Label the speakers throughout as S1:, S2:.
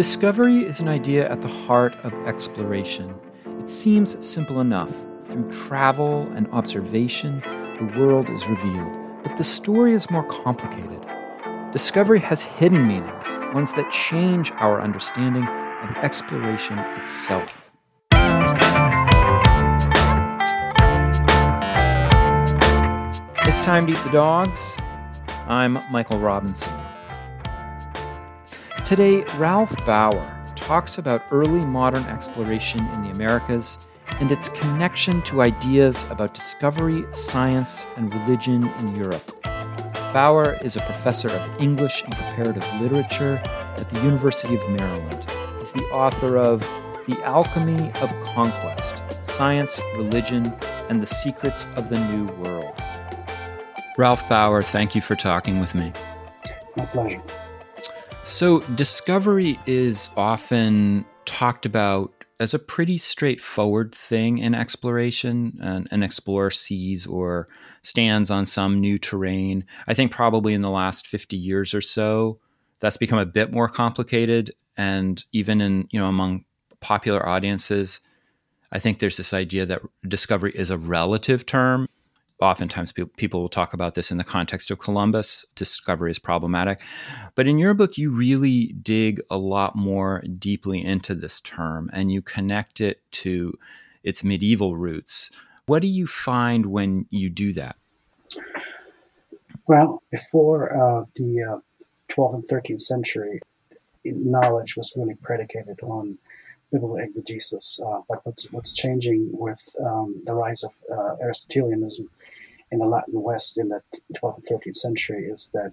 S1: Discovery is an idea at the heart of exploration. It seems simple enough. Through travel and observation, the world is revealed. But the story is more complicated. Discovery has hidden meanings, ones that change our understanding of exploration itself. It's time to eat the dogs. I'm Michael Robinson. Today, Ralph Bauer talks about early modern exploration in the Americas and its connection to ideas about discovery, science, and religion in Europe. Bauer is a professor of English and comparative literature at the University of Maryland. He's the author of The Alchemy of Conquest Science, Religion, and the Secrets of the New World. Ralph Bauer, thank you for talking with me.
S2: My pleasure.
S1: So, discovery is often talked about as a pretty straightforward thing in exploration. An, an, explorer sees or stands on some new terrain. I think probably in the last 50 years or so, that's become a bit more complicated. And even in, you know, among popular audiences, I think there's this idea that discovery is a relative term oftentimes people will talk about this in the context of Columbus. Discovery is problematic. But in your book, you really dig a lot more deeply into this term and you connect it to its medieval roots. What do you find when you do that?
S2: Well, before uh, the uh, 12th and 13th century, knowledge was really predicated on biblical exegesis. Uh, but what's, what's changing with um, the rise of uh, Aristotelianism in the Latin West in the 12th and 13th century is that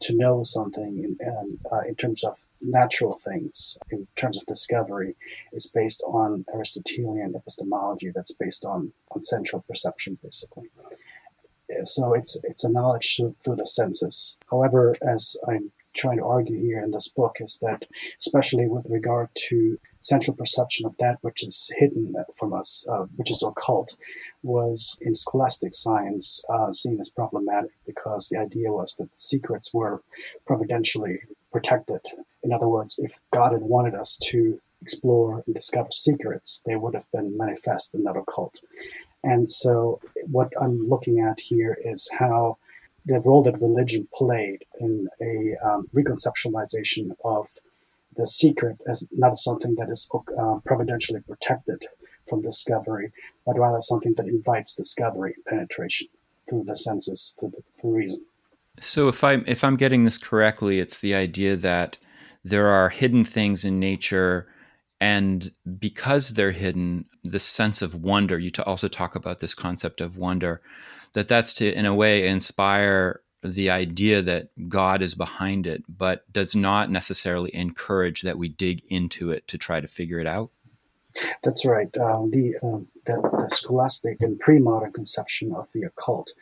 S2: to know something in, uh, in terms of natural things, in terms of discovery, is based on Aristotelian epistemology that's based on, on central perception, basically. So it's it's a knowledge through, through the senses. However, as I'm trying to argue here in this book is that, especially with regard to central perception of that which is hidden from us, uh, which is occult, was in scholastic science uh, seen as problematic because the idea was that secrets were providentially protected. In other words, if God had wanted us to explore and discover secrets, they would have been manifest in that occult. And so, what I'm looking at here is how the role that religion played in a um, reconceptualization of the secret as not something that is uh, providentially protected from discovery, but rather something that invites discovery and penetration through the senses, through, the, through reason.
S1: So, if I'm if I'm getting this correctly, it's the idea that there are hidden things in nature, and because they're hidden, the sense of wonder. You also talk about this concept of wonder that that's to in a way inspire the idea that God is behind it, but does not necessarily encourage that we dig into it to try to figure it out.
S2: That's right. Uh, the, um, the, the scholastic and pre-modern conception of the occult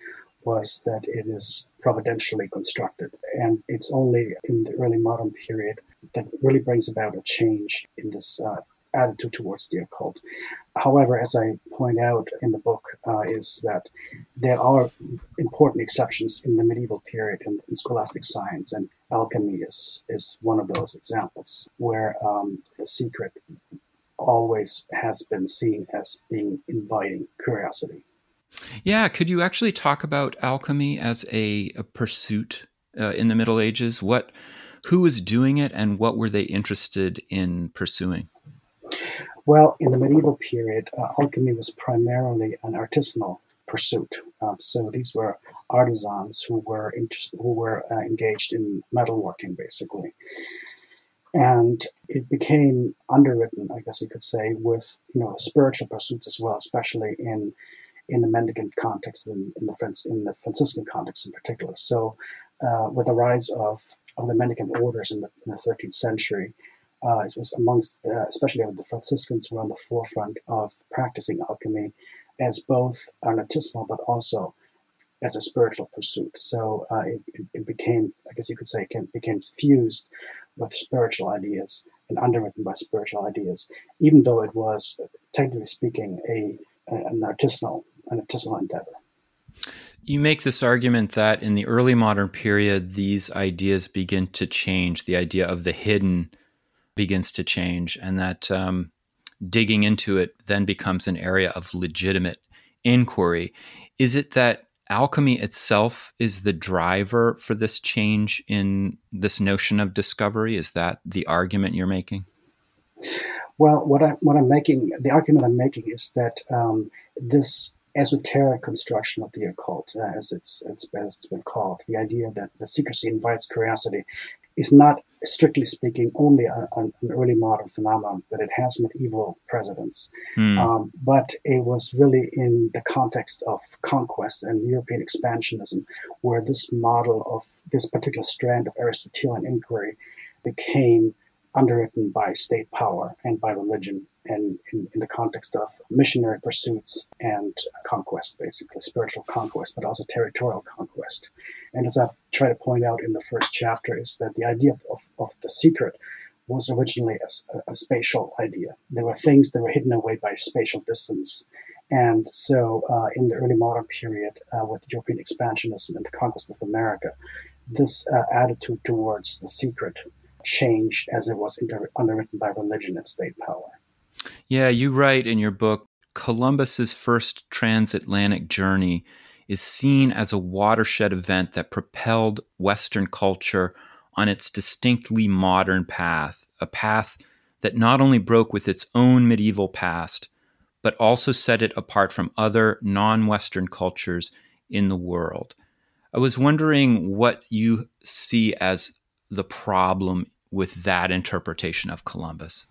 S2: was that it is providentially constructed, and it's only in the early modern period that really brings about a change in this uh, attitude towards the occult. However, as I point out in the book, uh, is that there are important exceptions in the medieval period in, in scholastic science, and alchemy is, is one of those examples where um, the secret always has been seen as being inviting curiosity.
S1: Yeah, could you actually talk about alchemy as a, a pursuit uh, in the Middle Ages? What, who was doing it, and what were they interested in pursuing?
S2: Well, in the medieval period, uh, alchemy was primarily an artisanal pursuit. Um, so these were artisans who were inter- who were uh, engaged in metalworking, basically, and it became underwritten, I guess you could say, with you know spiritual pursuits as well, especially in in the mendicant context, in, in the in the Franciscan context in particular. So, uh, with the rise of of the mendicant orders in the, in the 13th century, uh, it was amongst, uh, especially the Franciscans, were on the forefront of practicing alchemy as both an artisanal but also as a spiritual pursuit. So uh, it, it, became, I guess you could say, it became fused with spiritual ideas and underwritten by spiritual ideas, even though it was, technically speaking, a an artisanal an artisanal endeavor.
S1: You make this argument that in the early modern period, these ideas begin to change. The idea of the hidden begins to change, and that um, digging into it then becomes an area of legitimate inquiry. Is it that alchemy itself is the driver for this change in this notion of discovery? Is that the argument you're making?
S2: Well, what I what I'm making the argument I'm making is that um, this esoteric construction of the occult, uh, as it's, it's as it's been called, the idea that the secrecy invites curiosity, is not strictly speaking only a, an early modern phenomenon, but it has medieval precedents. Mm. Um, but it was really in the context of conquest and European expansionism, where this model of this particular strand of Aristotelian inquiry became underwritten by state power and by religion and in, in, the context of missionary pursuits and conquest, basically spiritual conquest, but also territorial conquest. And as I try to point out in the first chapter, is that the idea of, of, of the secret was originally a, a, spatial idea. There were things that were hidden away by spatial distance. And so, uh, in the early modern period, uh, with European expansionism and the conquest of America, this uh, attitude towards the secret changed as it was inter- underwritten by religion and state power.
S1: Yeah, you write in your book Columbus's first transatlantic journey is seen as a watershed event that propelled Western culture on its distinctly modern path, a path that not only broke with its own medieval past, but also set it apart from other non Western cultures in the world. I was wondering what you see as the problem with that interpretation of Columbus.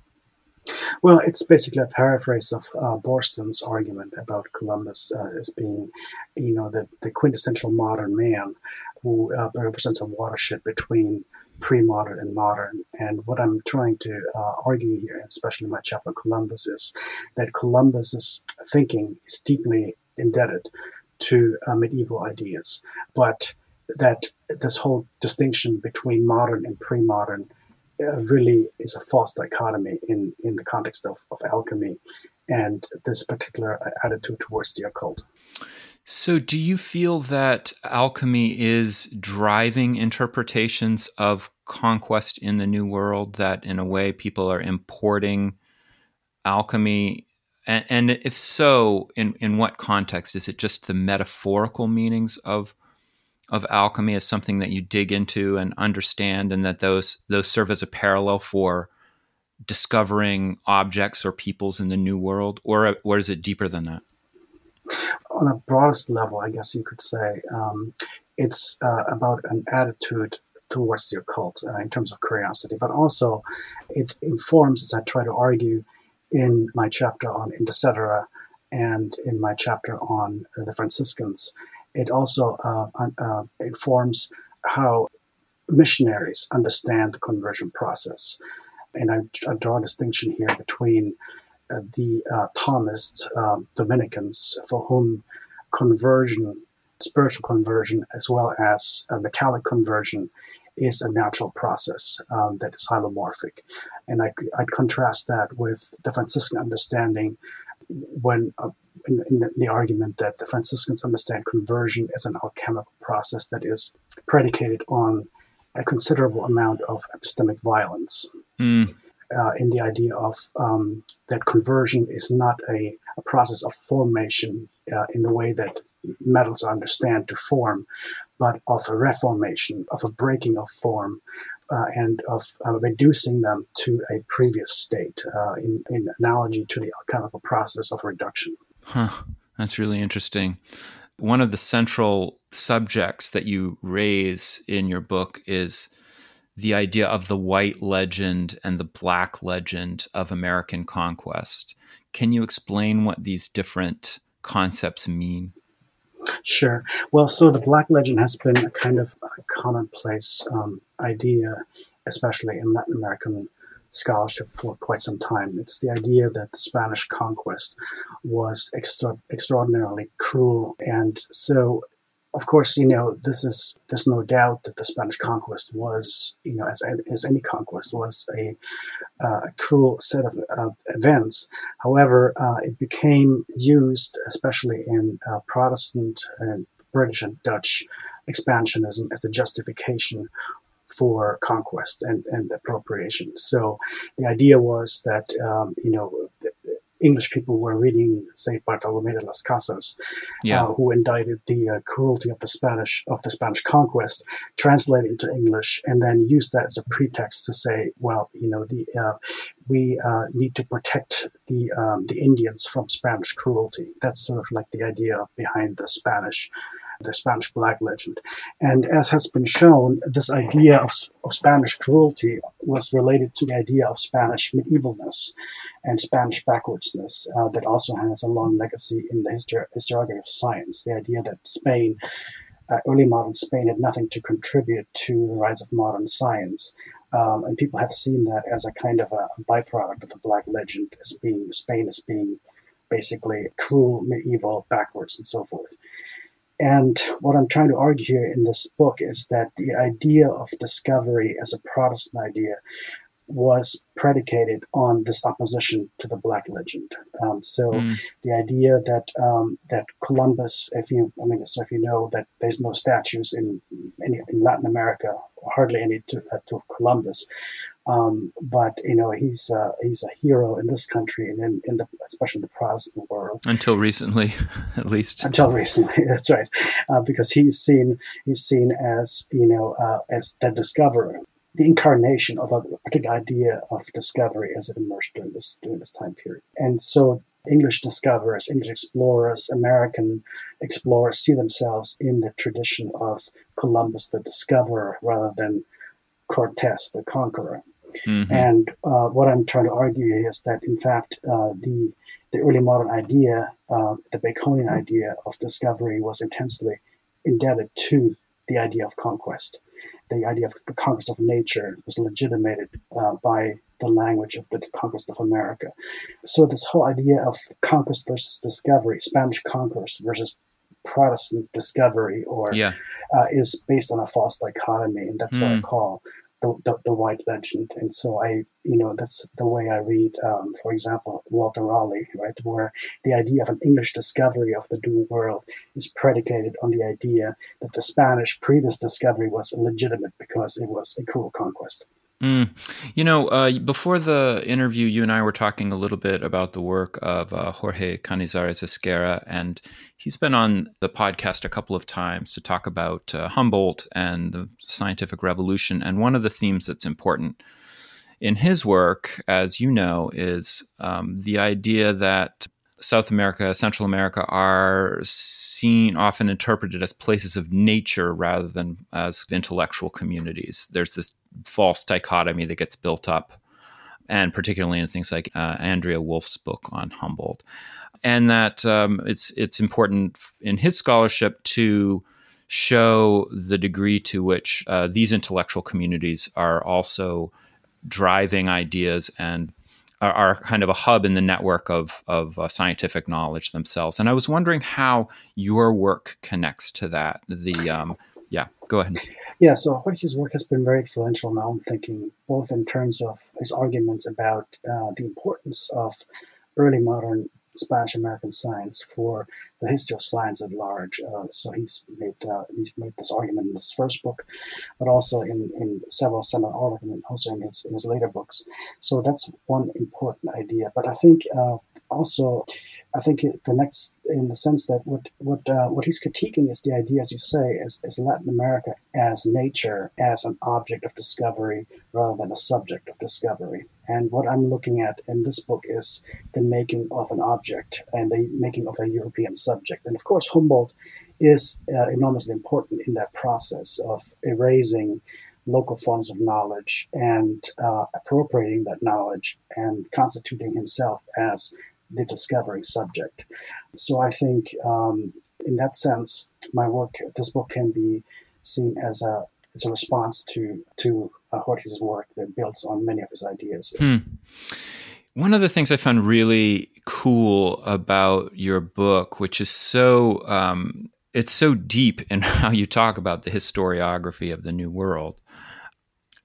S2: Well, it's basically a paraphrase of uh, Boorstin's argument about Columbus uh, as being, you know, the, the quintessential modern man who uh, represents a watershed between pre-modern and modern. And what I'm trying to uh, argue here, especially in my chapter Columbus, is that Columbus's thinking is deeply indebted to uh, medieval ideas, but that this whole distinction between modern and pre-modern really is a false dichotomy in, in the context of, of alchemy and this particular uh, attitude towards the occult.
S1: So, do you feel that alchemy is driving interpretations of conquest in the New World? That, in a way, people are importing alchemy? And, and if so, in, in what context? Is it just the metaphorical meanings of of alchemy as something that you dig into and understand, and that those those serve as a parallel for discovering objects or peoples in the new world, or or is it deeper than that?
S2: On a broadest level, I guess you could say um, it's uh, about an attitude towards the occult uh, in terms of curiosity, but also it informs, as I try to argue in my chapter on In and in my chapter on the Franciscans, it also uh, uh, informs how missionaries understand the conversion process. And I, I draw a distinction here between uh, the uh, Thomists, um, Dominicans, for whom conversion, spiritual conversion, as well as metallic conversion, is a natural process um, that is hylomorphic. And I, I'd contrast that with the Franciscan understanding when uh, in, in the, the, argument that the Franciscans understand conversion as an alchemical process that is predicated on a considerable amount of epistemic violence. Mm. Uh, in the idea of um, that conversion is not a, a process of formation uh, in the way that metals understand to form, but of a reformation, of a breaking of form, uh, and of uh, reducing them to a previous state uh, in, in analogy to the alchemical process of reduction.
S1: Huh. That's really interesting. One of the central subjects that you raise in your book is the idea of the white legend and the black legend of American conquest. Can you explain what these different concepts mean?
S2: Sure. Well, so the black legend has been a kind of a commonplace um, idea, especially in Latin American scholarship for quite some time. It's the idea that the Spanish conquest was extra- extraordinarily cruel. And so, of course, you know, this is, there's no doubt that the Spanish conquest was, you know, as, as any conquest, was a, a cruel set of uh, events. However, uh, it became used, especially in uh, Protestant and British and Dutch expansionism, as a justification for conquest and, and appropriation. So the idea was that, um, you know, English people were reading, say, Bartolomé de las Casas, yeah. uh, who indicted the uh, cruelty of the Spanish of the Spanish conquest, translated into English, and then used that as a pretext to say, well, you know, the uh, we uh, need to protect the um, the Indians from Spanish cruelty. That's sort of like the idea behind the Spanish the Spanish Black Legend. And as has been shown, this idea of, of Spanish cruelty was related to the idea of Spanish medievalness and Spanish backwardsness uh, that also has a long legacy in the histor- historiography of science. The idea that Spain, uh, early modern Spain, had nothing to contribute to the rise of modern science. Um, and people have seen that as a kind of a, a byproduct of the Black Legend as being Spain as being basically cruel, medieval, backwards, and so forth. And what I'm trying to argue here in this book is that the idea of discovery as a Protestant idea was predicated on this opposition to the Black Legend. Um, so mm. the idea that um, that Columbus, if you, I mean, so if you know that there's no statues in in, in Latin America, hardly any to, uh, to Columbus, um, but you know he's uh, he's a hero in this country and in, in the especially in the Protestant world.
S1: Until recently, at least.
S2: Until recently, that's right, uh, because he's seen he's seen as you know uh, as the discoverer, the incarnation of a particular idea of discovery as it emerged during this during this time period, and so. English discoverers, English explorers, American explorers see themselves in the tradition of Columbus, the discoverer, rather than Cortes, the conqueror. Mm-hmm. And uh, what I'm trying to argue is that, in fact, uh, the the early modern idea, uh, the Baconian idea of discovery, was intensely indebted to the idea of conquest. The idea of the conquest of nature was legitimated uh, by the language of the conquest of America. So this whole idea of conquest versus discovery, Spanish conquest versus Protestant discovery, or
S1: yeah.
S2: uh, is based on a false dichotomy, and that's mm. what I hmm. call the, the, the, white legend. And so I, you know, that's the way I read, um, for example, Walter Raleigh, right, where the idea of an English discovery of the New World is predicated on the idea that the Spanish previous discovery was illegitimate because it was a cruel conquest.
S1: Mm. You know, uh, before the interview, you and I were talking a little bit about the work of uh, Jorge Canizares Esguerra, and he's been on the podcast a couple of times to talk about uh, Humboldt and the scientific revolution. And one of the themes that's important in his work, as you know, is um, the idea that South America, Central America are seen, often interpreted as places of nature rather than as intellectual communities. There's this false dichotomy that gets built up, and particularly in things like uh, Andrea Wulf's book on Humboldt, and that um, it's it's important in his scholarship to show the degree to which uh, these intellectual communities are also driving ideas and are, are, kind of a hub in the network of of uh, scientific knowledge themselves. And I was wondering how your work connects to that. The um, yeah, go ahead.
S2: Yeah, so Jorge's work has been very influential in my own thinking, both in terms of his arguments about uh, the importance of early modern Spanish American science for the history of science at large. Uh, so he's made uh, he's made this argument in his first book, but also in, in several seminal articles and also in his in his later books. So that's one important idea. But I think uh, also I think it connects in the sense that what what uh, what he's critiquing is the idea, as you say, as, as Latin America as nature, as an object of discovery rather than a subject of discovery. And what I'm looking at in this book is the making of an object and the making of a European subject. And of course, Humboldt is uh, enormously important in that process of erasing local forms of knowledge and uh, appropriating that knowledge and constituting himself as the discovery subject. So I think, um, in that sense, my work, this book can be seen as a as a response to to uh, Jorge's work that builds on many of his ideas.
S1: Hmm. One of the things I found really cool about your book, which is so um, it's so deep in how you talk about the historiography of the New World,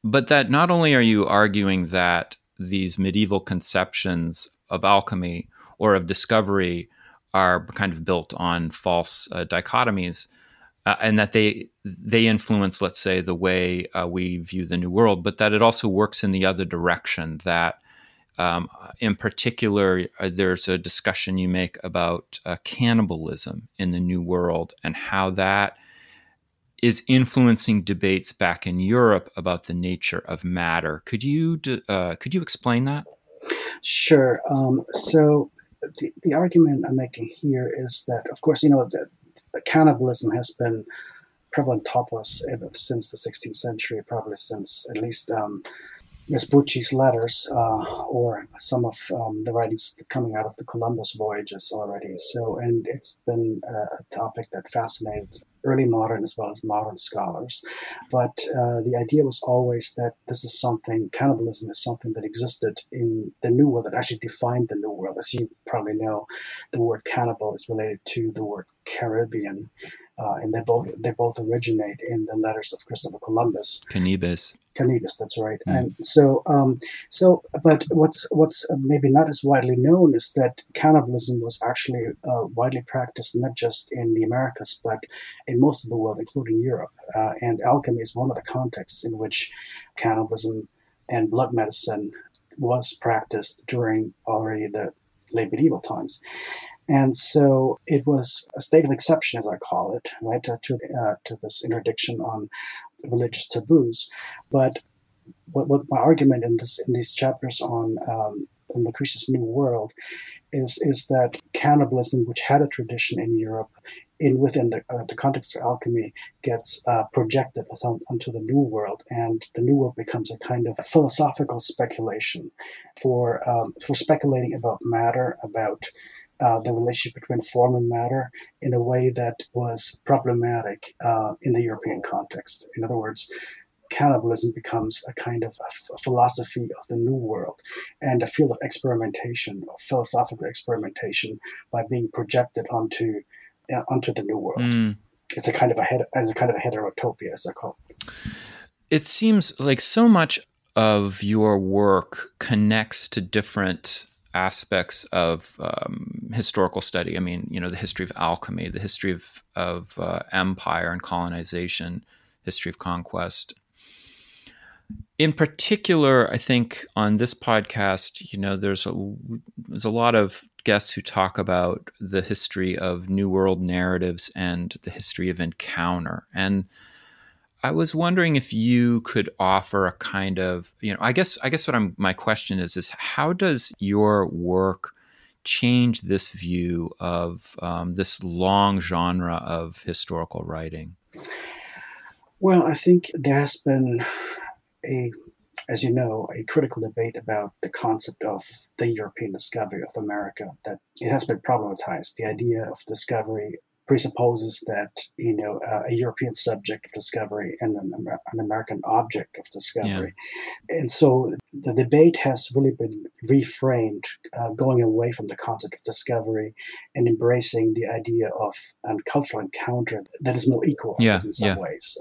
S1: but that not only are you arguing that these medieval conceptions of alchemy or of discovery are kind of built on false uh, dichotomies. uh, and that they they influence, let's say, the way uh, we view the New World, but that it also works in the other direction. That, um, in particular, uh, there's a discussion you make about uh, cannibalism in the New World and how that is influencing debates back in Europe about the nature of matter. Could you uh, could you explain that?
S2: Sure. Um, so the, the argument I'm making here is that, of course, you know, the, the cannibalism has been prevalent topos since the 16th century, probably since at least um, Vespucci's letters uh, or some of um, the writings coming out of the Columbus voyages already. So, and it's been a topic that fascinated early modern as well as modern scholars. But uh, the idea was always that this is something, cannibalism is something that existed in the New World, that actually defined the New World. As you probably know, the word cannibal is related to the word Caribbean, uh, and they both they both originate in the letters of Christopher Columbus.
S1: Canibus.
S2: Canibus, that's right. Mm. And so, um, so, but what's what's maybe not as widely known is that cannibalism was actually uh, widely practiced not just in the Americas but in most of the world, including Europe. Uh, and alchemy is one of the contexts in which cannibalism and blood medicine was practiced during already the late medieval times. And so it was a state of exception, as I call it, right, to, to, uh, to this interdiction on religious taboos. But what, what my argument in this in these chapters on um, Lucretius' New World is is that cannibalism, which had a tradition in Europe, in within the, uh, the context of alchemy, gets uh, projected onto the New World, and the New World becomes a kind of philosophical speculation for um, for speculating about matter, about uh, the relationship between form and matter in a way that was problematic uh, in the European context. In other words, cannibalism becomes a kind of a philosophy of the new world and a field of experimentation, of philosophical experimentation, by being projected onto uh, onto the new world. Mm. It's a kind of a as a kind of a heterotopia, as I call it.
S1: It seems like so much of your work connects to different aspects of um, historical study. I mean, you know, the history of alchemy, the history of of uh, empire and colonization, history of conquest. In particular, I think on this podcast, you know, there's a there's a lot of guests who talk about the history of New World narratives and the history of encounter and I was wondering if you could offer a kind of, you know, I guess I guess what I'm my question is is how does your work change this view of um, this long genre of historical writing?
S2: Well, I think there has been a, as you know, a critical debate about the concept of the European discovery of America. That it has been problematized. The idea of discovery presupposes that you know uh, a European subject of discovery and an, Amer- an American object of discovery, yeah. and so the debate has really been reframed, uh, going away from the concept of discovery and embracing the idea of a cultural encounter that is more equal yeah, in some yeah. ways,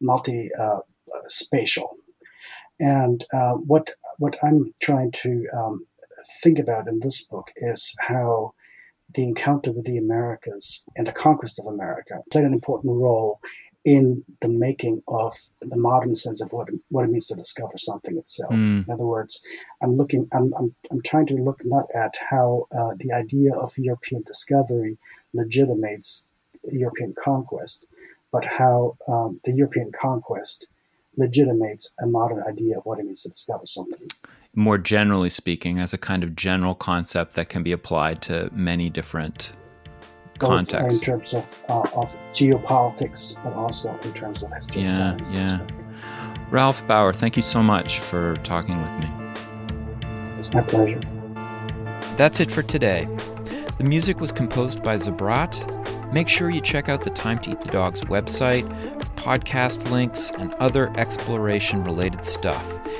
S2: multi uh, spatial, and uh, what what I'm trying to um, think about in this book is how the encounter with the Americas and the conquest of America played an important role in the making of the modern sense of what, what it means to discover something itself. Mm. In other words, I'm looking, I'm, I'm, I'm trying to look not at how uh, the idea of European discovery legitimates European conquest, but how um, the European conquest legitimates a modern idea of what it means to discover something
S1: more generally speaking, as a kind of general concept that can be applied to many different
S2: Both
S1: contexts.
S2: in terms of, uh, of geopolitics, but also in terms of history
S1: yeah,
S2: science.
S1: Yeah. Ralph Bauer, thank you so much for talking with me.
S2: It's my pleasure.
S1: That's it for today. The music was composed by Zabrat. Make sure you check out the Time to Eat the Dogs website podcast links and other exploration related stuff.